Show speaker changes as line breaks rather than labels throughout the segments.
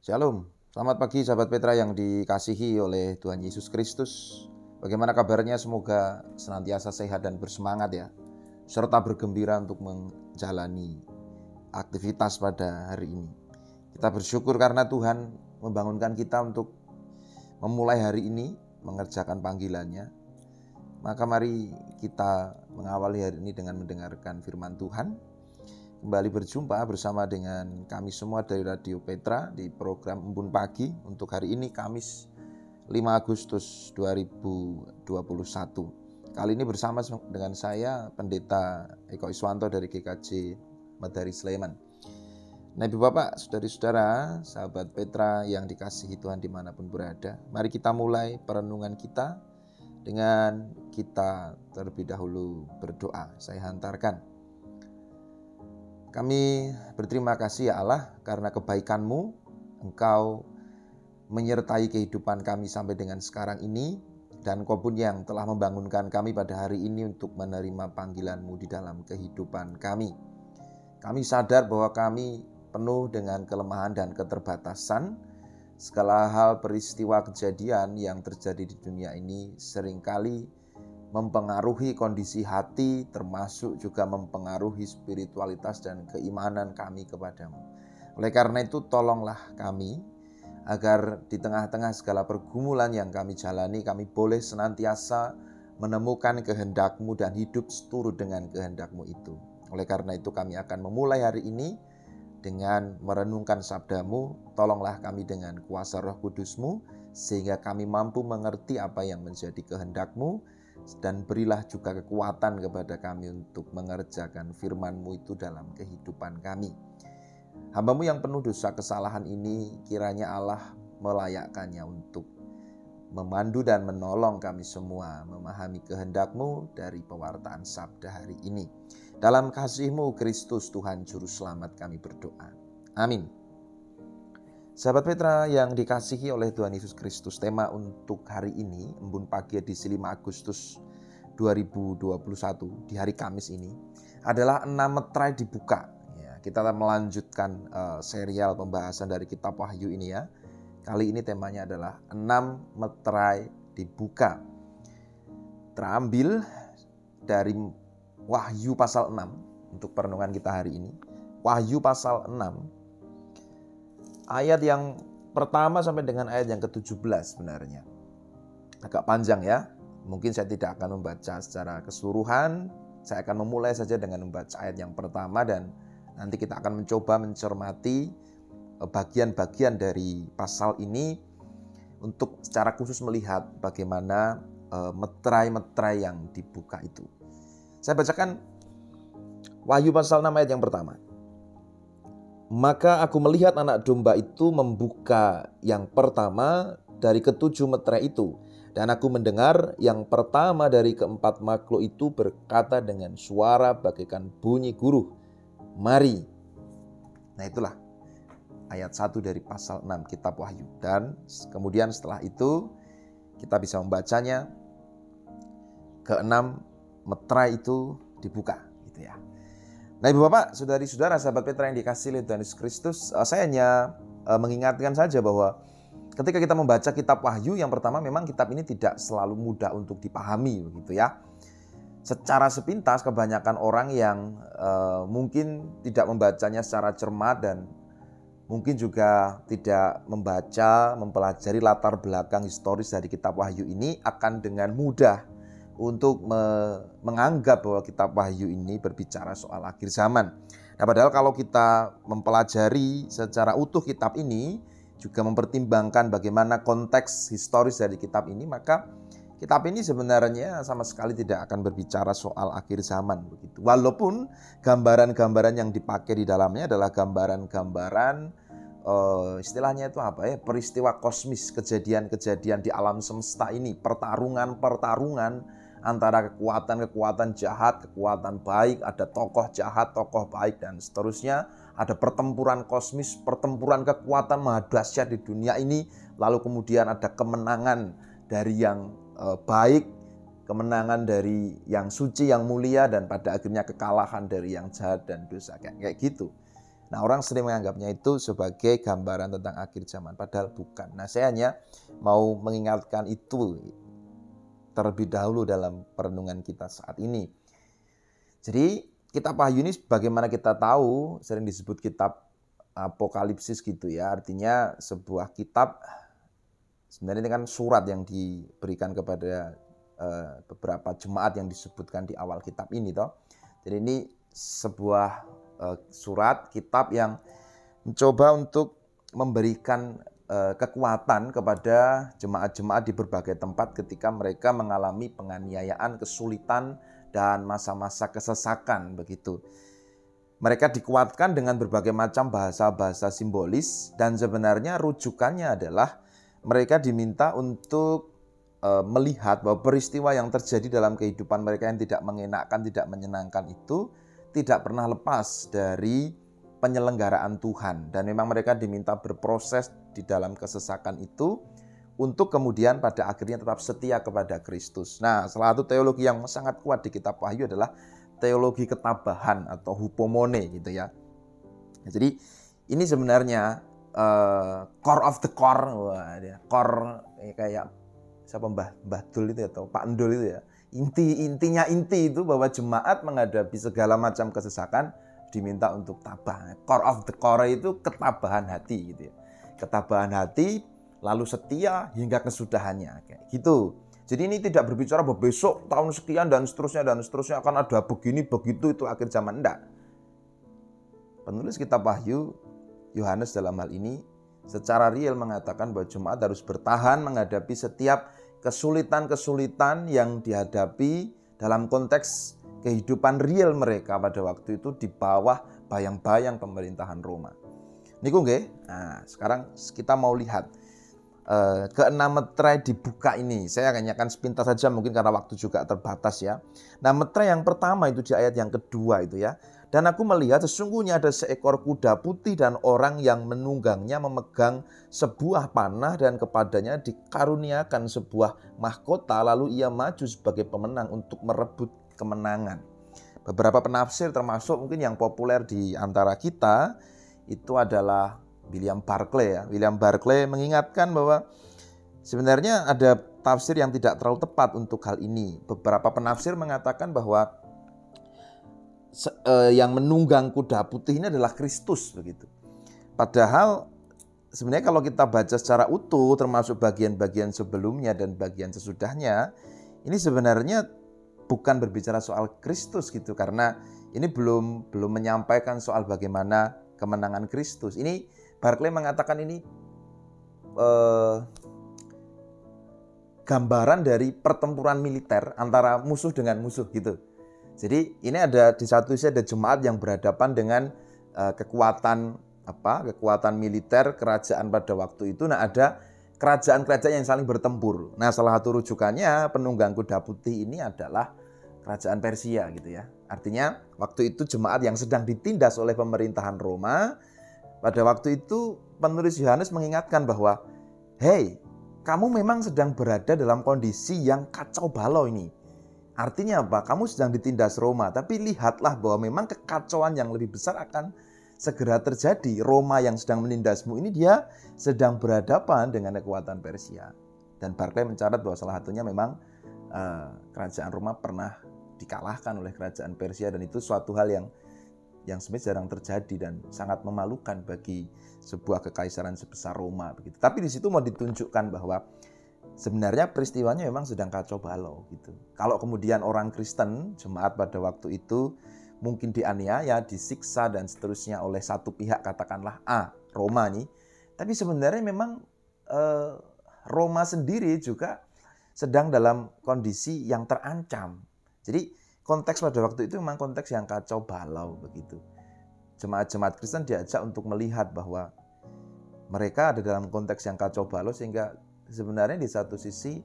Shalom, selamat pagi sahabat Petra yang dikasihi oleh Tuhan Yesus Kristus. Bagaimana kabarnya? Semoga senantiasa sehat dan bersemangat ya, serta bergembira untuk menjalani aktivitas pada hari ini. Kita bersyukur karena Tuhan membangunkan kita untuk memulai hari ini mengerjakan panggilannya. Maka mari kita mengawali hari ini dengan mendengarkan firman Tuhan kembali berjumpa bersama dengan kami semua dari Radio Petra di program Embun Pagi untuk hari ini Kamis 5 Agustus 2021. Kali ini bersama dengan saya Pendeta Eko Iswanto dari GKJ Medari Sleman. Nah Ibu Bapak, Saudari-saudara, sahabat Petra yang dikasihi Tuhan di mana pun berada. Mari kita mulai perenungan kita dengan kita terlebih dahulu berdoa. Saya hantarkan. Kami berterima kasih ya Allah karena kebaikan-Mu, Engkau menyertai kehidupan kami sampai dengan sekarang ini, dan Kau pun yang telah membangunkan kami pada hari ini untuk menerima panggilan-Mu di dalam kehidupan kami. Kami sadar bahwa kami penuh dengan kelemahan dan keterbatasan, segala hal peristiwa kejadian yang terjadi di dunia ini sering kali mempengaruhi kondisi hati, termasuk juga mempengaruhi spiritualitas dan keimanan kami kepadamu. Oleh karena itu, tolonglah kami agar di tengah-tengah segala pergumulan yang kami jalani, kami boleh senantiasa menemukan kehendakmu dan hidup seturut dengan kehendakmu itu. Oleh karena itu kami akan memulai hari ini dengan merenungkan sabdamu, tolonglah kami dengan kuasa roh kudusmu, sehingga kami mampu mengerti apa yang menjadi kehendakmu, dan berilah juga kekuatan kepada kami untuk mengerjakan firman-Mu itu dalam kehidupan kami. Hambamu yang penuh dosa kesalahan ini kiranya Allah melayakkannya untuk memandu dan menolong kami semua memahami kehendak-Mu dari pewartaan sabda hari ini. Dalam kasih-Mu Kristus Tuhan Juru Selamat kami berdoa. Amin. Sahabat Petra yang dikasihi oleh Tuhan Yesus Kristus, tema untuk hari ini, embun pagi edisi 5 Agustus 2021 di hari Kamis ini adalah enam metrai dibuka. Ya, kita melanjutkan uh, serial pembahasan dari kitab Wahyu ini ya. Kali ini temanya adalah enam metrai dibuka. Terambil dari Wahyu pasal 6 untuk perenungan kita hari ini. Wahyu pasal 6 ayat yang pertama sampai dengan ayat yang ke-17 sebenarnya. Agak panjang ya. Mungkin saya tidak akan membaca secara keseluruhan. Saya akan memulai saja dengan membaca ayat yang pertama dan nanti kita akan mencoba mencermati eh, bagian-bagian dari pasal ini untuk secara khusus melihat bagaimana eh, metrai-metrai yang dibuka itu. Saya bacakan Wahyu pasal 6 ayat yang pertama. Maka aku melihat anak domba itu membuka yang pertama dari ketujuh meterai itu. Dan aku mendengar yang pertama dari keempat makhluk itu berkata dengan suara bagaikan bunyi guru. Mari. Nah itulah ayat 1 dari pasal 6 kitab Wahyu. Dan kemudian setelah itu kita bisa membacanya. Keenam meterai itu dibuka gitu ya. Nah ibu bapak, saudari-saudara, sahabat Petra yang dikasih oleh Tuhan Yesus Kristus, uh, saya hanya uh, mengingatkan saja bahwa ketika kita membaca kitab Wahyu, yang pertama memang kitab ini tidak selalu mudah untuk dipahami begitu ya. Secara sepintas kebanyakan orang yang uh, mungkin tidak membacanya secara cermat dan mungkin juga tidak membaca, mempelajari latar belakang historis dari kitab Wahyu ini akan dengan mudah untuk me menganggap bahwa kitab Wahyu ini berbicara soal akhir zaman. Nah, padahal kalau kita mempelajari secara utuh kitab ini, juga mempertimbangkan bagaimana konteks historis dari kitab ini, maka kitab ini sebenarnya sama sekali tidak akan berbicara soal akhir zaman begitu. Walaupun gambaran-gambaran yang dipakai di dalamnya adalah gambaran-gambaran uh, istilahnya itu apa ya peristiwa kosmis kejadian-kejadian di alam semesta ini pertarungan-pertarungan antara kekuatan-kekuatan jahat, kekuatan baik, ada tokoh jahat, tokoh baik dan seterusnya, ada pertempuran kosmis, pertempuran kekuatan maha dahsyat di dunia ini, lalu kemudian ada kemenangan dari yang eh, baik, kemenangan dari yang suci, yang mulia dan pada akhirnya kekalahan dari yang jahat dan dosa kayak, kayak gitu. Nah, orang sering menganggapnya itu sebagai gambaran tentang akhir zaman, padahal bukan. Nah, saya hanya mau mengingatkan itu terlebih dahulu dalam perenungan kita saat ini. Jadi, kitab Wahyu ini bagaimana kita tahu sering disebut kitab apokalipsis gitu ya. Artinya sebuah kitab sebenarnya ini kan surat yang diberikan kepada uh, beberapa jemaat yang disebutkan di awal kitab ini toh. Jadi ini sebuah Eh, surat kitab yang mencoba untuk memberikan eh, kekuatan kepada jemaat-jemaat di berbagai tempat ketika mereka mengalami penganiayaan, kesulitan dan masa-masa kesesakan begitu. Mereka dikuatkan dengan berbagai macam bahasa-bahasa simbolis dan sebenarnya rujukannya adalah mereka diminta untuk eh, melihat bahwa peristiwa yang terjadi dalam kehidupan mereka yang tidak mengenakkan, tidak menyenangkan itu tidak pernah lepas dari penyelenggaraan Tuhan dan memang mereka diminta berproses di dalam kesesakan itu untuk kemudian pada akhirnya tetap setia kepada Kristus. Nah, salah satu teologi yang sangat kuat di kitab Wahyu adalah teologi ketabahan atau hupomone gitu ya. Jadi ini sebenarnya uh, core of the core, wah, dia, core eh, kayak siapa Mbah Mbah itu atau Pak Endul itu ya inti intinya inti itu bahwa jemaat menghadapi segala macam kesesakan diminta untuk tabah. Core of the core itu ketabahan hati gitu ya. Ketabahan hati lalu setia hingga kesudahannya kayak gitu. Jadi ini tidak berbicara bahwa besok tahun sekian dan seterusnya dan seterusnya akan ada begini begitu itu akhir zaman enggak. Penulis kitab Wahyu Yohanes dalam hal ini secara real mengatakan bahwa jemaat harus bertahan menghadapi setiap kesulitan-kesulitan yang dihadapi dalam konteks kehidupan real mereka pada waktu itu di bawah bayang-bayang pemerintahan Roma. Niku nggih. Nah, sekarang kita mau lihat uh, keenam metre dibuka ini. Saya akan nyakan sepintas saja mungkin karena waktu juga terbatas ya. Nah, metre yang pertama itu di ayat yang kedua itu ya. Dan aku melihat sesungguhnya ada seekor kuda putih dan orang yang menunggangnya memegang sebuah panah dan kepadanya dikaruniakan sebuah mahkota lalu ia maju sebagai pemenang untuk merebut kemenangan. Beberapa penafsir termasuk mungkin yang populer di antara kita itu adalah William Barclay ya. William Barclay mengingatkan bahwa sebenarnya ada tafsir yang tidak terlalu tepat untuk hal ini. Beberapa penafsir mengatakan bahwa uh, yang menunggang kuda putih ini adalah Kristus begitu. Padahal sebenarnya kalau kita baca secara utuh termasuk bagian-bagian sebelumnya dan bagian sesudahnya ini sebenarnya bukan berbicara soal Kristus gitu karena ini belum belum menyampaikan soal bagaimana kemenangan Kristus. Ini Barclay mengatakan ini eh, gambaran dari pertempuran militer antara musuh dengan musuh gitu. Jadi ini ada di satu sisi ada jemaat yang berhadapan dengan uh, kekuatan apa? kekuatan militer kerajaan pada waktu itu. Nah, ada kerajaan-kerajaan yang saling bertempur. Nah, salah satu rujukannya penunggang kuda putih ini adalah kerajaan Persia gitu ya. Artinya waktu itu jemaat yang sedang ditindas oleh pemerintahan Roma pada waktu itu penulis Yohanes mengingatkan bahwa hey, kamu memang sedang berada dalam kondisi yang kacau balau ini Artinya apa? Kamu sedang ditindas Roma, tapi lihatlah bahwa memang kekacauan yang lebih besar akan segera terjadi. Roma yang sedang menindasmu ini dia sedang berhadapan dengan kekuatan Persia. Dan Barclay mencatat bahwa salah satunya memang uh, kerajaan Roma pernah dikalahkan oleh kerajaan Persia dan itu suatu hal yang yang sebenarnya jarang terjadi dan sangat memalukan bagi sebuah kekaisaran sebesar Roma begitu. Tapi di situ mau ditunjukkan bahwa sebenarnya peristiwanya memang sedang kacau balau gitu. Kalau kemudian orang Kristen, jemaat pada waktu itu mungkin dianiaya, disiksa dan seterusnya oleh satu pihak katakanlah A, Roma nih. Tapi sebenarnya memang eh, Roma sendiri juga sedang dalam kondisi yang terancam. Jadi konteks pada waktu itu memang konteks yang kacau balau begitu. Jemaat-jemaat Kristen diajak untuk melihat bahwa mereka ada dalam konteks yang kacau balau sehingga sebenarnya di satu sisi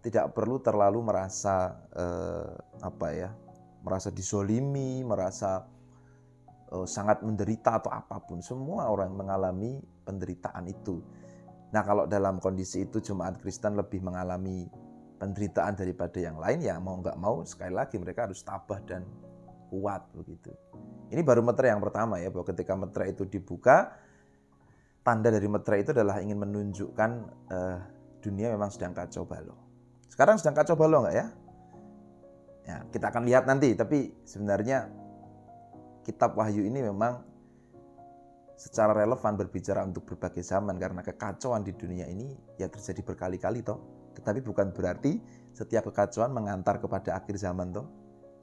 tidak perlu terlalu merasa eh, apa ya merasa disolimi merasa eh, sangat menderita atau apa pun semua orang mengalami penderitaan itu nah kalau dalam kondisi itu jemaat Kristen lebih mengalami penderitaan daripada yang lain ya mau nggak mau sekali lagi mereka harus tabah dan kuat begitu. Ini baru meter yang pertama ya bahwa ketika meter itu dibuka tanda dari meter itu adalah ingin menunjukkan uh, dunia memang sedang kacau balau. Sekarang sedang kacau balau nggak ya? Ya, kita akan lihat nanti, tapi sebenarnya kitab Wahyu ini memang secara relevan berbicara untuk berbagai zaman karena kekacauan di dunia ini ya terjadi berkali-kali toh. Tetapi bukan berarti setiap kekacauan mengantar kepada akhir zaman toh.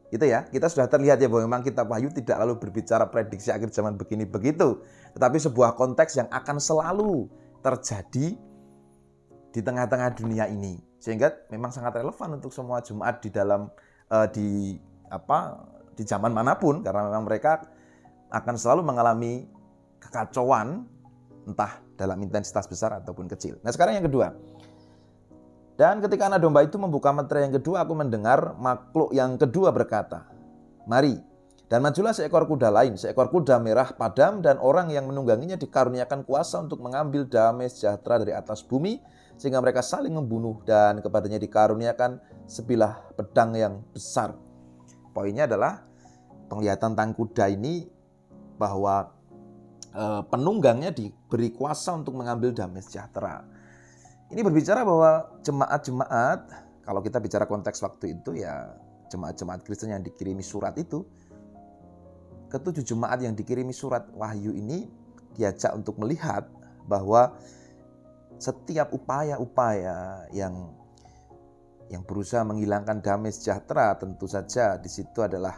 Itu ya, kita sudah terlihat ya bahwa memang kitab Wahyu tidak lalu berbicara prediksi akhir zaman begini begitu, tetapi sebuah konteks yang akan selalu terjadi di tengah-tengah dunia ini. Sehingga memang sangat relevan untuk semua jemaat di dalam uh, di apa di zaman mana pun karena memang mereka akan selalu mengalami kekacauan entah dalam intensitas besar ataupun kecil. Nah sekarang yang kedua. Dan ketika anak domba itu membuka meterai yang kedua, aku mendengar makhluk yang kedua berkata, Mari, dan majulah seekor kuda lain, seekor kuda merah padam dan orang yang menungganginya dikaruniakan kuasa untuk mengambil damai sejahtera dari atas bumi, sehingga mereka saling membunuh dan kepadanya dikaruniakan sebilah pedang yang besar. Poinnya adalah penglihatan tang kuda ini bahwa Eh, penunggangnya diberi kuasa untuk mengambil damai sejahtera. Ini berbicara bahwa jemaat-jemaat, kalau kita bicara konteks waktu itu ya jemaat-jemaat Kristen yang dikirimi surat itu, ketujuh jemaat yang dikirimi surat wahyu ini diajak untuk melihat bahwa setiap upaya-upaya yang yang berusaha menghilangkan damai sejahtera tentu saja di situ adalah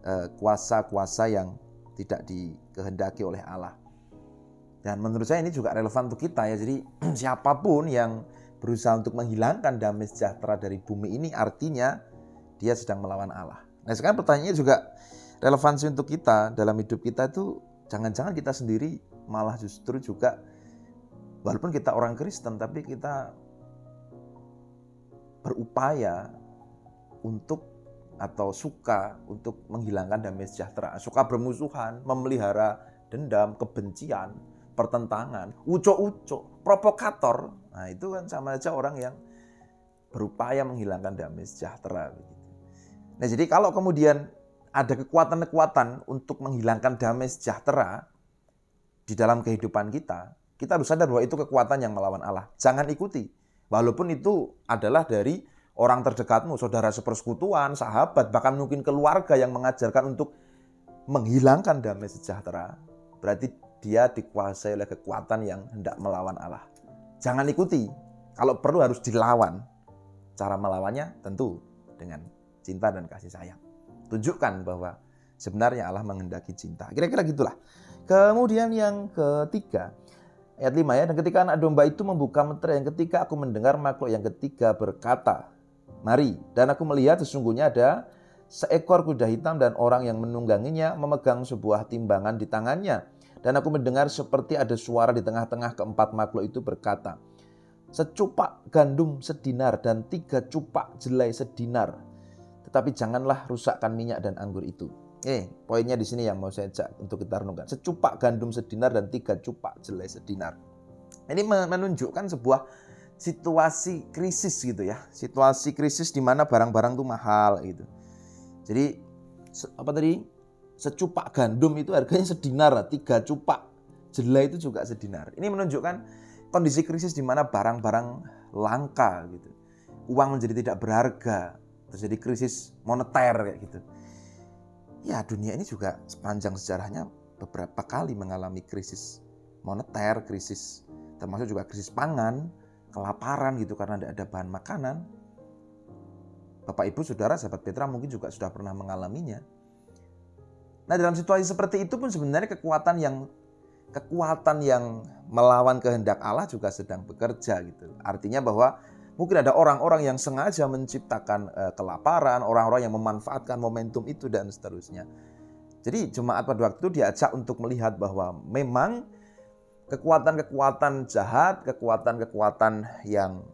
eh, kuasa-kuasa yang tidak dikehendaki oleh Allah. Dan menurut saya ini juga relevan untuk kita ya. Jadi siapa pun yang berusaha untuk menghilangkan damai sejahtera dari bumi ini artinya dia sedang melawan Allah. Nah sekarang pertanyaannya juga relevansi untuk kita dalam hidup kita itu jangan-jangan kita sendiri malah justru juga walaupun kita orang Kristen tapi kita berupaya untuk atau suka untuk menghilangkan damai sejahtera, suka bermusuhan, memelihara dendam, kebencian, pertentangan, ucok-ucok, provokator. Nah, itu kan sama aja orang yang berupaya menghilangkan damai sejahtera Nah, jadi kalau kemudian ada kekuatan-kekuatan untuk menghilangkan damai sejahtera di dalam kehidupan kita, kita harus sadar bahwa itu kekuatan yang melawan Allah. Jangan ikuti. Walaupun itu adalah dari orang terdekatmu, saudara sepersekutuan, sahabat, bahkan mungkin keluarga yang mengajarkan untuk menghilangkan damai sejahtera, berarti dia dikuasai oleh kekuatan yang hendak melawan Allah. Jangan ikuti. Kalau perlu harus dilawan. Cara melawannya tentu dengan cinta dan kasih sayang. Tunjukkan bahwa sebenarnya Allah menghendaki cinta. Kira-kira gitulah. Kemudian yang ketiga, ayat 5 ya, dan ketika anak domba itu membuka meterai yang ketiga, aku mendengar makhluk yang ketiga berkata, Mari, dan aku melihat sesungguhnya ada seekor kuda hitam dan orang yang menungganginya memegang sebuah timbangan di tangannya. Dan aku mendengar seperti ada suara di tengah-tengah keempat makhluk itu berkata, Secupak gandum sedinar dan tiga cupak jelai sedinar. Tetapi janganlah rusakkan minyak dan anggur itu. Eh, poinnya di sini yang mau saya ajak untuk kita renungkan. Secupak gandum sedinar dan tiga cupak jelai sedinar. Ini menunjukkan sebuah situasi krisis gitu ya. Situasi krisis di mana barang-barang tuh mahal gitu. Jadi apa tadi? Secupak gandum itu harganya sedinar, tiga cupak jelai itu juga sedinar. Ini menunjukkan kondisi krisis di mana barang-barang langka gitu. Uang menjadi tidak berharga, terjadi krisis moneter kayak gitu. Ya dunia ini juga sepanjang sejarahnya beberapa kali mengalami krisis moneter, krisis termasuk juga krisis pangan, kelaparan gitu karena tidak ada bahan makanan. Bapak Ibu Saudara sahabat Petra mungkin juga sudah pernah mengalaminya. Nah, dalam situasi seperti itu pun sebenarnya kekuatan yang kekuatan yang melawan kehendak Allah juga sedang bekerja gitu. Artinya bahwa mungkin ada orang-orang yang sengaja menciptakan uh, kelaparan, orang-orang yang memanfaatkan momentum itu dan seterusnya. Jadi jemaat pada waktu itu diajak untuk melihat bahwa memang kekuatan-kekuatan jahat, kekuatan-kekuatan yang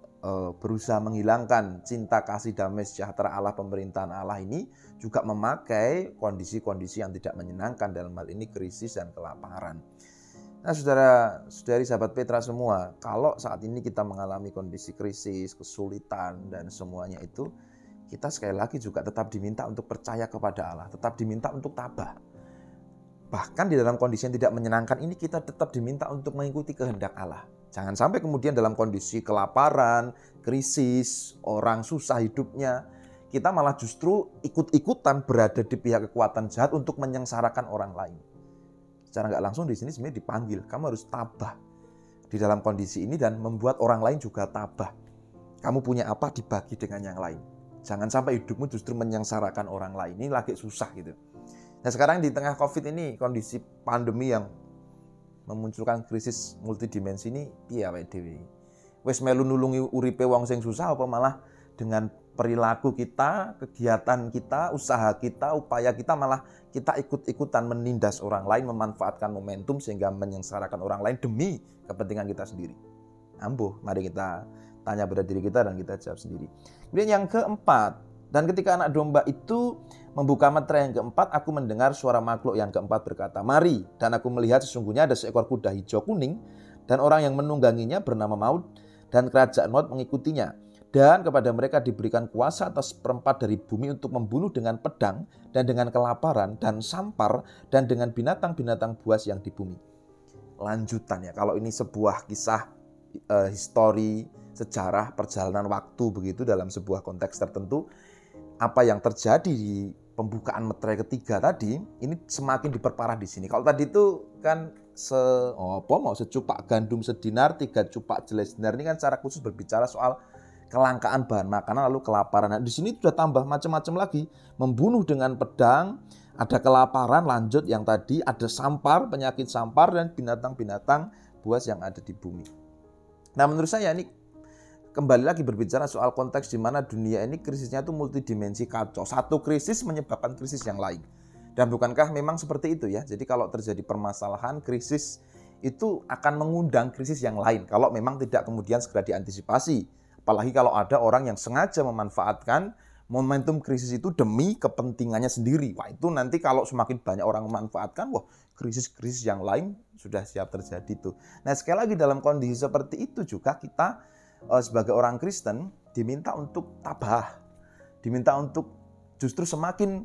berusaha menghilangkan cinta kasih damai sejahtera Allah pemerintahan Allah ini juga memakai kondisi-kondisi yang tidak menyenangkan dalam hal ini krisis dan kelaparan. Nah, saudara, saudari sahabat Petra semua, kalau saat ini kita mengalami kondisi krisis, kesulitan dan semuanya itu, kita sekali lagi juga tetap diminta untuk percaya kepada Allah, tetap diminta untuk tabah. Bahkan di dalam kondisi yang tidak menyenangkan ini kita tetap diminta untuk mengikuti kehendak Allah. Jangan sampai kemudian dalam kondisi kelaparan, krisis, orang susah hidupnya, kita malah justru ikut-ikutan berada di pihak kekuatan jahat untuk menyengsarakan orang lain. Secara nggak langsung di sini sebenarnya dipanggil, kamu harus tabah di dalam kondisi ini dan membuat orang lain juga tabah. Kamu punya apa dibagi dengan yang lain. Jangan sampai hidupmu justru menyengsarakan orang lain. Ini lagi susah gitu. Nah sekarang di tengah COVID ini kondisi pandemi yang memunculkan krisis multidimensi ini piye awake dhewe. Wis melu nulungi uripe wong sing susah apa malah dengan perilaku kita, kegiatan kita, usaha kita, upaya kita malah kita ikut-ikutan menindas orang lain, memanfaatkan momentum sehingga menyengsarakan orang lain demi kepentingan kita sendiri. Ambuh, mari kita tanya pada diri kita dan kita jawab sendiri. Kemudian yang keempat, dan ketika anak domba itu membuka meterai yang keempat, aku mendengar suara makhluk yang keempat berkata, Mari, dan aku melihat sesungguhnya ada seekor kuda hijau kuning, dan orang yang menungganginya bernama Maut, dan kerajaan Maut mengikutinya. Dan kepada mereka diberikan kuasa atas perempat dari bumi untuk membunuh dengan pedang, dan dengan kelaparan, dan sampar, dan dengan binatang-binatang buas yang di bumi. Lanjutan ya, kalau ini sebuah kisah uh, histori sejarah perjalanan waktu begitu dalam sebuah konteks tertentu apa yang terjadi di pembukaan meterai ketiga tadi ini semakin diperparah di sini. Kalau tadi itu kan se oh, apa mau secupak gandum sedinar, tiga cupak jelai sedinar ini kan secara khusus berbicara soal kelangkaan bahan makanan lalu kelaparan. Nah, di sini sudah tambah macam-macam lagi, membunuh dengan pedang, ada kelaparan lanjut yang tadi ada sampar, penyakit sampar dan binatang-binatang buas yang ada di bumi. Nah, menurut saya ini kembali lagi berbicara soal konteks di mana dunia ini krisisnya itu multidimensi kacau. Satu krisis menyebabkan krisis yang lain. Dan bukankah memang seperti itu ya? Jadi kalau terjadi permasalahan, krisis itu akan mengundang krisis yang lain kalau memang tidak kemudian segera diantisipasi. Apalagi kalau ada orang yang sengaja memanfaatkan momentum krisis itu demi kepentingannya sendiri. Wah itu nanti kalau semakin banyak orang memanfaatkan, wah krisis-krisis yang lain sudah siap terjadi tuh. Nah sekali lagi dalam kondisi seperti itu juga kita sebagai orang Kristen diminta untuk tabah, diminta untuk justru semakin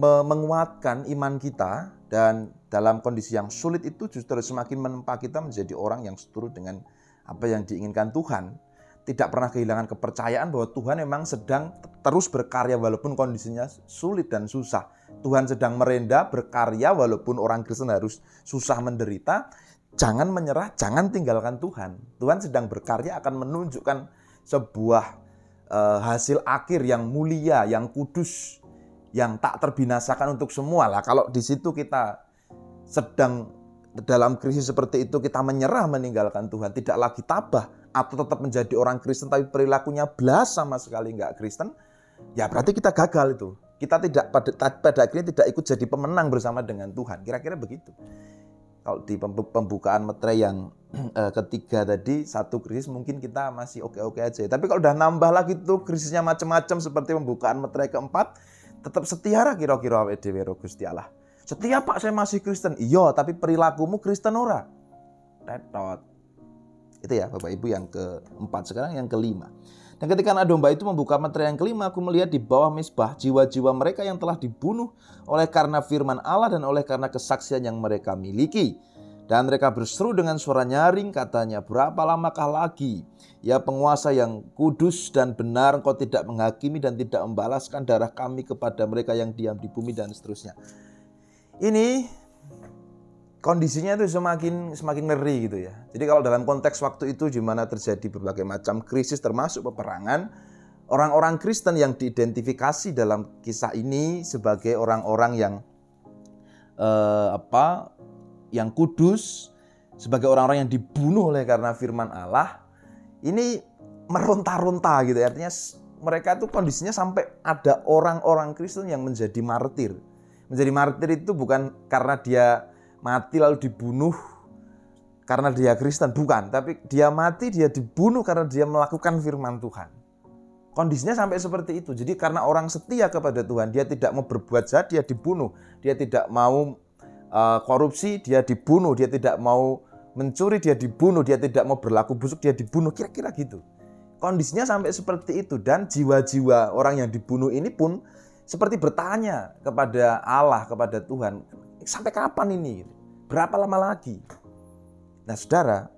menguatkan iman kita dan dalam kondisi yang sulit itu justru semakin menempa kita menjadi orang yang seturut dengan apa yang diinginkan Tuhan. Tidak pernah kehilangan kepercayaan bahwa Tuhan memang sedang terus berkarya walaupun kondisinya sulit dan susah. Tuhan sedang merendah berkarya walaupun orang Kristen harus susah menderita jangan menyerah, jangan tinggalkan Tuhan. Tuhan sedang berkarya akan menunjukkan sebuah uh, hasil akhir yang mulia, yang kudus, yang tak terbinasakan untuk semua lah. Kalau di situ kita sedang dalam krisis seperti itu kita menyerah meninggalkan Tuhan, tidak lagi tabah atau tetap menjadi orang Kristen tapi perilakunya belas sama sekali nggak Kristen, ya berarti kita gagal itu. Kita tidak pada, pada akhirnya tidak ikut jadi pemenang bersama dengan Tuhan. Kira-kira begitu kalau di pembukaan metre yang uh, ketiga tadi satu krisis mungkin kita masih oke-oke aja. Tapi kalau udah nambah lagi tuh krisisnya macam-macam seperti pembukaan metre keempat, tetap setia kira-kira awake dhewe Gusti Allah. Setia Pak saya masih Kristen. Iya, tapi perilakumu Kristen ora. Tetot. Itu ya Bapak Ibu yang keempat. Sekarang yang kelima. Dan ketika anak domba itu membuka meterai yang kelima, aku melihat di bawah misbah jiwa-jiwa mereka yang telah dibunuh oleh karena firman Allah dan oleh karena kesaksian yang mereka miliki. Dan mereka berseru dengan suara nyaring katanya, berapa lamakah lagi? Ya penguasa yang kudus dan benar engkau tidak menghakimi dan tidak membalaskan darah kami kepada mereka yang diam di bumi dan seterusnya. Ini kondisinya itu semakin semakin ngeri gitu ya. Jadi kalau dalam konteks waktu itu di mana terjadi berbagai macam krisis termasuk peperangan, orang-orang Kristen yang diidentifikasi dalam kisah ini sebagai orang-orang yang eh, apa yang kudus, sebagai orang-orang yang dibunuh oleh karena firman Allah, ini meronta-ronta gitu ya. Artinya mereka itu kondisinya sampai ada orang-orang Kristen yang menjadi martir. Menjadi martir itu bukan karena dia mati lalu dibunuh karena dia Kristen, bukan. Tapi dia mati, dia dibunuh karena dia melakukan firman Tuhan. Kondisinya sampai seperti itu. Jadi karena orang setia kepada Tuhan, dia tidak mau berbuat jahat, dia dibunuh. Dia tidak mau uh, korupsi, dia dibunuh. Dia tidak mau mencuri, dia dibunuh. Dia tidak mau berlaku busuk, dia dibunuh. Kira-kira gitu. kondisinya sampai seperti itu dan jiwa-jiwa orang yang dibunuh ini pun seperti bertanya kepada Allah, kepada Tuhan, sampai kapan ini? Berapa lama lagi? Nah, Saudara,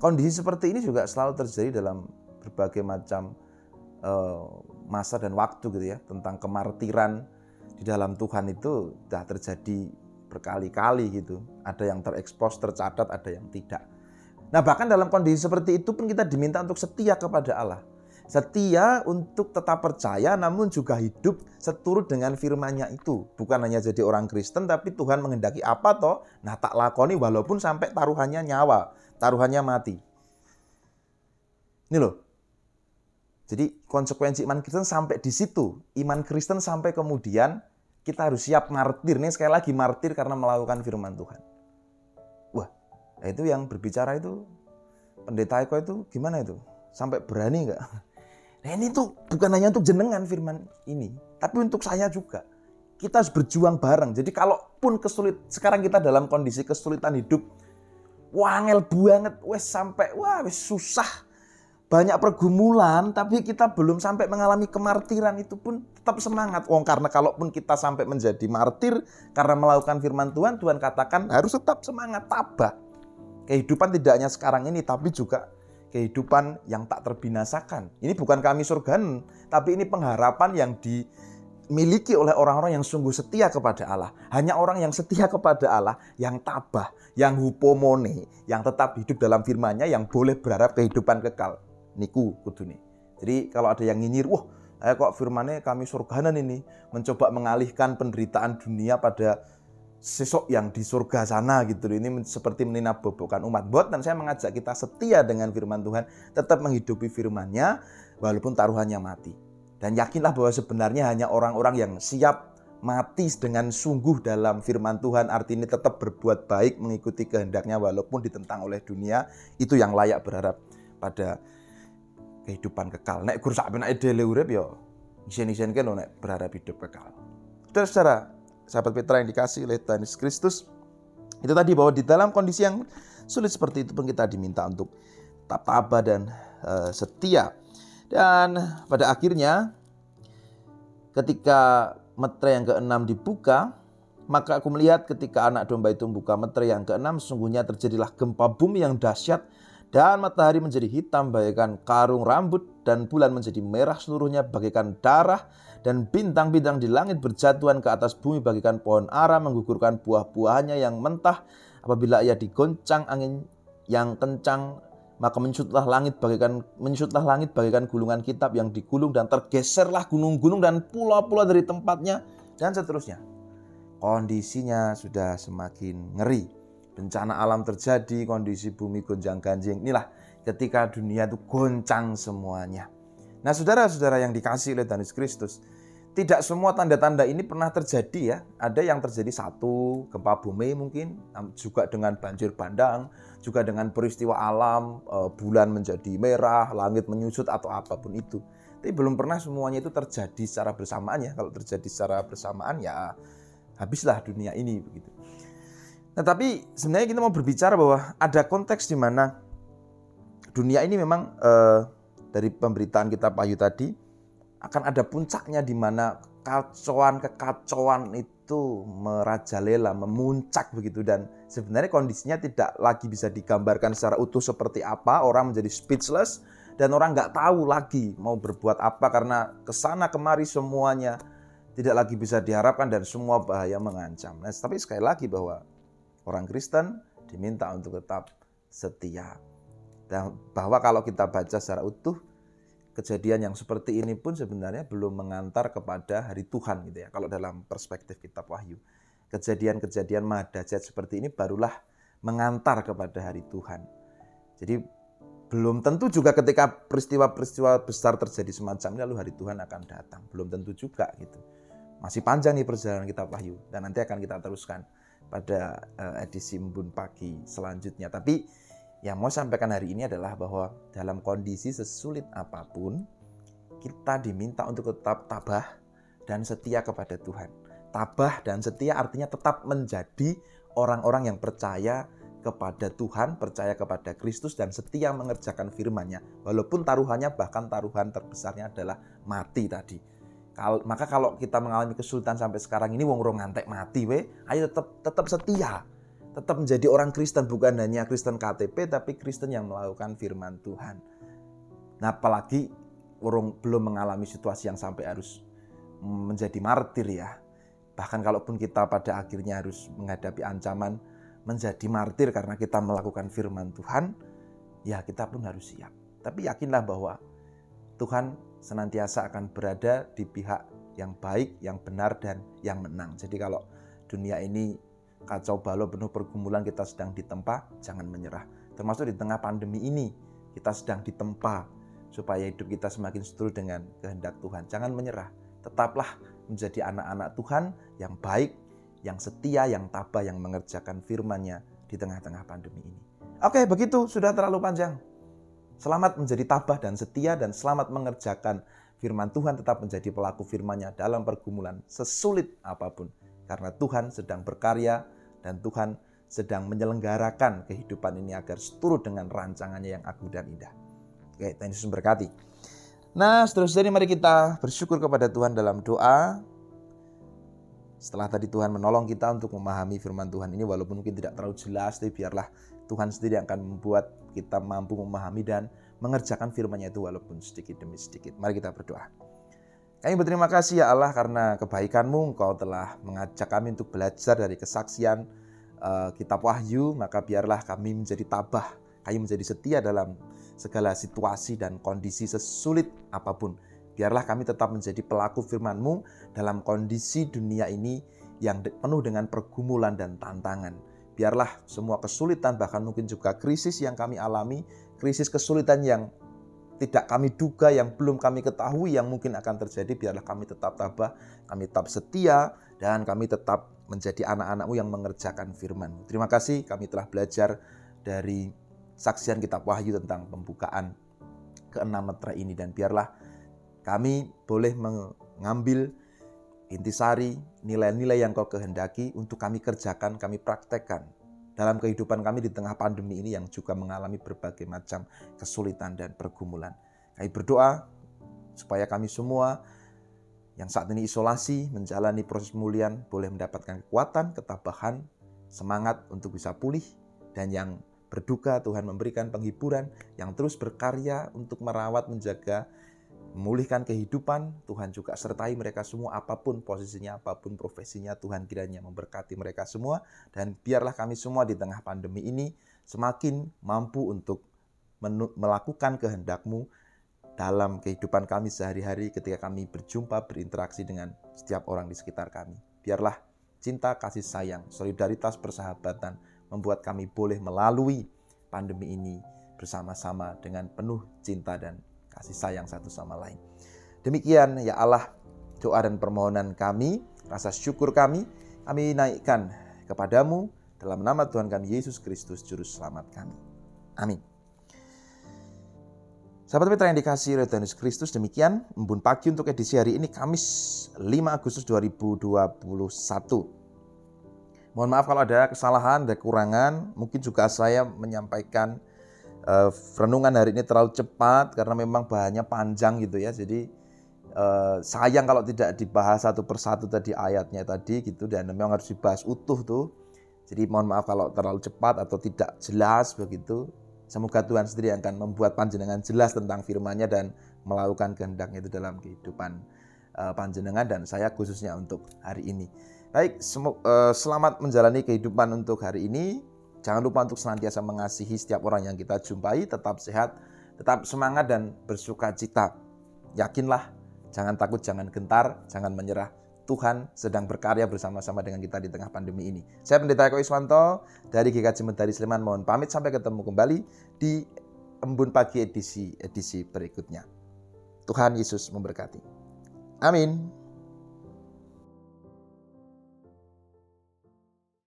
kondisi seperti ini juga selalu terjadi dalam berbagai macam uh, masa dan waktu gitu ya, tentang kemartiran di dalam Tuhan itu sudah terjadi berkali-kali gitu. Ada yang terekspos, tercatat, ada yang tidak. Nah bahkan dalam kondisi seperti itu pun kita diminta untuk setia kepada Allah. Setia untuk tetap percaya namun juga hidup seturut dengan firman-Nya itu. Bukan hanya jadi orang Kristen tapi Tuhan menghendaki apa toh? Nah tak lakoni walaupun sampai taruhannya nyawa, taruhannya mati. Ini loh. Jadi konsekuensi iman Kristen sampai di situ. Iman Kristen sampai kemudian kita harus siap martir. Nih sekali lagi martir karena melakukan firman Tuhan. Nah, itu yang berbicara itu pendeta Eko itu gimana itu? Sampai berani nggak? Nah ini tuh bukan hanya untuk jenengan firman ini, tapi untuk saya juga. Kita harus berjuang bareng. Jadi kalaupun kesulit, sekarang kita dalam kondisi kesulitan hidup, wangel banget, wes sampai wah wes susah, banyak pergumulan, tapi kita belum sampai mengalami kemartiran itu pun tetap semangat. Wong karena kalaupun kita sampai menjadi martir karena melakukan firman Tuhan, Tuhan katakan harus tetap semangat, tabah. Kehidupan tidak hanya sekarang ini, tapi juga kehidupan yang tak terbinasakan. Ini bukan kami surgan, tapi ini pengharapan yang dimiliki oleh orang-orang yang sungguh setia kepada Allah. Hanya orang yang setia kepada Allah, yang tabah, yang hupomone, yang tetap hidup dalam firman-Nya, yang boleh berharap kehidupan kekal. Niku kudune. Jadi kalau ada yang nyinyir, wah eh kok firmannya kami surganan ini, mencoba mengalihkan penderitaan dunia pada sesok yang di surga sana gitu ini seperti bobokan umat. Bot dan saya mengajak kita setia dengan firman Tuhan tetap menghidupi firmannya walaupun taruhannya mati. Dan yakinlah bahwa sebenarnya hanya orang-orang yang siap mati dengan sungguh dalam firman Tuhan. Artinya tetap berbuat baik mengikuti kehendaknya walaupun ditentang oleh dunia. Itu yang layak berharap pada kehidupan kekal. Nek gur sak penake dhewe urip ya isen-isen nek berharap hidup kekal. Saudara, sahabat Petra yang dikasih oleh Tuhan Yesus Kristus. Itu tadi bahwa di dalam kondisi yang sulit seperti itu pun kita diminta untuk tetap tabah dan uh, setia. Dan pada akhirnya ketika metre yang keenam dibuka, maka aku melihat ketika anak domba itu membuka metre yang keenam, sungguhnya terjadilah gempa bumi yang dahsyat dan matahari menjadi hitam bagaikan karung rambut dan bulan menjadi merah seluruhnya bagaikan darah dan bintang-bintang di langit berjatuhan ke atas bumi bagikan pohon ara menggugurkan buah-buahnya yang mentah apabila ia digoncang angin yang kencang maka menyusutlah langit bagaikan menyusutlah langit bagaikan gulungan kitab yang digulung dan tergeserlah gunung-gunung dan pulau-pulau dari tempatnya dan seterusnya. Kondisinya sudah semakin ngeri bencana alam terjadi, kondisi bumi gonjang-ganjing. Inilah ketika dunia itu goncang semuanya. Nah, saudara-saudara yang dikasih oleh Tuhan Kristus, tidak semua tanda-tanda ini pernah terjadi ya. Ada yang terjadi satu, gempa bumi mungkin, juga dengan banjir bandang, juga dengan peristiwa alam, eh, bulan menjadi merah, langit menyusut atau apa pun itu. Tapi belum pernah semuanya itu terjadi secara bersamaan ya. Kalau terjadi secara bersamaan ya habislah dunia ini begitu. Nah, tapi sebenarnya kita mau berbicara bahwa ada konteks di mana dunia ini memang eh, dari pemberitaan kita Payu tadi akan ada puncaknya di mana kacauan kekacauan itu merajalela, memuncak begitu dan sebenarnya kondisinya tidak lagi bisa digambarkan secara utuh seperti apa, orang menjadi speechless dan orang nggak tahu lagi mau berbuat apa karena ke sana kemari semuanya tidak lagi bisa diharapkan dan semua bahaya mengancam. Nah, tapi sekali lagi bahwa orang Kristen diminta untuk tetap setia. Dan bahwa kalau kita baca secara utuh, kejadian yang seperti ini pun sebenarnya belum mengantar kepada hari Tuhan gitu ya. Kalau dalam perspektif kitab Wahyu. Kejadian-kejadian mahadajat seperti ini barulah mengantar kepada hari Tuhan. Jadi belum tentu juga ketika peristiwa-peristiwa besar terjadi semacam ini lalu hari Tuhan akan datang. Belum tentu juga gitu. Masih panjang nih perjalanan kitab Wahyu dan nanti akan kita teruskan pada uh, edisi Embun Pagi selanjutnya. Tapi yang mau sampaikan hari ini adalah bahwa dalam kondisi sesulit apa pun, kita diminta untuk tetap tabah dan setia kepada Tuhan. Tabah dan setia artinya tetap menjadi orang-orang yang percaya kepada Tuhan, percaya kepada Kristus dan setia mengerjakan firman-Nya. Walaupun taruhannya bahkan taruhan terbesarnya adalah mati tadi. Kal maka kalau kita mengalami kesulitan sampai sekarang ini wong rong ngantek mati we, ayo tetap tetap setia. Tetap menjadi orang Kristen bukan hanya Kristen KTP tapi Kristen yang melakukan firman Tuhan. Nah, apalagi orang belum mengalami situasi yang sampai harus menjadi martir ya. Bahkan kalaupun kita pada akhirnya harus menghadapi ancaman menjadi martir karena kita melakukan firman Tuhan, ya kita pun harus siap. Tapi yakinlah bahwa Tuhan senantiasa akan berada di pihak yang baik, yang benar, dan yang menang. Jadi kalau dunia ini kacau balau penuh pergumulan kita sedang ditempa, jangan menyerah. Termasuk di tengah pandemi ini, kita sedang ditempa supaya hidup kita semakin setuju dengan kehendak Tuhan. Jangan menyerah, tetaplah menjadi anak-anak Tuhan yang baik, yang setia, yang tabah, yang mengerjakan firman-Nya di tengah-tengah pandemi ini. Oke, begitu sudah terlalu panjang. Selamat menjadi tabah dan setia dan selamat mengerjakan firman Tuhan tetap menjadi pelaku firman-Nya dalam pergumulan sesulit apa pun. Karena Tuhan sedang berkarya dan Tuhan sedang menyelenggarakan kehidupan ini agar seturut dengan rancangannya yang agung dan indah. Oke, Tuhan Yesus berkati. Nah, seterusnya mari kita bersyukur kepada Tuhan dalam doa. Setelah tadi Tuhan menolong kita untuk memahami firman Tuhan ini walaupun mungkin tidak terlalu jelas, tapi biarlah Tuhan sendiri akan membuat kita mampu memahami dan mengerjakan firman-Nya itu walaupun sedikit demi sedikit. Mari kita berdoa. Kami berterima kasih ya Allah karena kebaikan-Mu Engkau telah mengajak kami untuk belajar dari kesaksian uh, kitab Wahyu, maka biarlah kami menjadi tabah, kami menjadi setia dalam segala situasi dan kondisi sesulit apa pun Biarlah kami tetap menjadi pelaku firman-Mu dalam kondisi dunia ini yang penuh dengan pergumulan dan tantangan. Biarlah semua kesulitan bahkan mungkin juga krisis yang kami alami, krisis kesulitan yang tidak kami duga, yang belum kami ketahui yang mungkin akan terjadi, biarlah kami tetap tabah, kami tetap setia, dan kami tetap menjadi anak-anakmu yang mengerjakan firman. Terima kasih kami telah belajar dari saksian kitab Wahyu tentang pembukaan keenam metra ini dan biarlah kami boleh mengambil intisari, nilai-nilai yang kau kehendaki untuk kami kerjakan, kami praktekkan dalam kehidupan kami di tengah pandemi ini yang juga mengalami berbagai macam kesulitan dan pergumulan. Kami berdoa supaya kami semua yang saat ini isolasi menjalani proses pemulihan boleh mendapatkan kekuatan, ketabahan, semangat untuk bisa pulih dan yang berduka Tuhan memberikan penghiburan yang terus berkarya untuk merawat menjaga memulihkan kehidupan, Tuhan juga sertai mereka semua apa pun posisinya, apa pun profesinya, Tuhan kiranya memberkati mereka semua dan biarlah kami semua di tengah pandemi ini semakin mampu untuk melakukan kehendakmu dalam kehidupan kami sehari-hari ketika kami berjumpa berinteraksi dengan setiap orang di sekitar kami. Biarlah cinta, kasih sayang, solidaritas, persahabatan membuat kami boleh melalui pandemi ini bersama-sama dengan penuh cinta dan kasih sayang satu sama lain. Demikian ya Allah doa dan permohonan kami, rasa syukur kami, kami naikkan kepadamu dalam nama Tuhan kami Yesus Kristus Juru Selamat kami. Amin. Sahabat Petra yang dikasih oleh Tuhan Yesus Kristus, demikian embun pagi untuk edisi hari ini Kamis 5 Agustus 2021. Mohon maaf kalau ada kesalahan, ada kekurangan. Mungkin juga saya menyampaikan uh, renungan hari ini terlalu cepat karena memang bahannya panjang gitu ya. Jadi uh, sayang kalau tidak dibahas satu persatu tadi ayatnya tadi gitu dan memang harus dibahas utuh tuh. Jadi mohon maaf kalau terlalu cepat atau tidak jelas begitu. Semoga Tuhan sendiri akan membuat panjenengan jelas tentang firman-Nya dan melakukan kehendaknya itu dalam kehidupan uh, panjenengan dan saya khususnya untuk hari ini. Baik, selamat menjalani kehidupan untuk hari ini. Jangan lupa untuk senantiasa mengasihi setiap orang yang kita jumpai, tetap sehat, tetap semangat dan bersuka cita. Yakinlah, jangan takut, jangan gentar, jangan menyerah. Tuhan sedang berkarya bersama-sama dengan kita di tengah pandemi ini. Saya Pendeta Eko Iswanto dari GKJ Mentari Sleman. Mohon pamit sampai ketemu kembali di Embun Pagi edisi edisi berikutnya. Tuhan Yesus memberkati. Amin.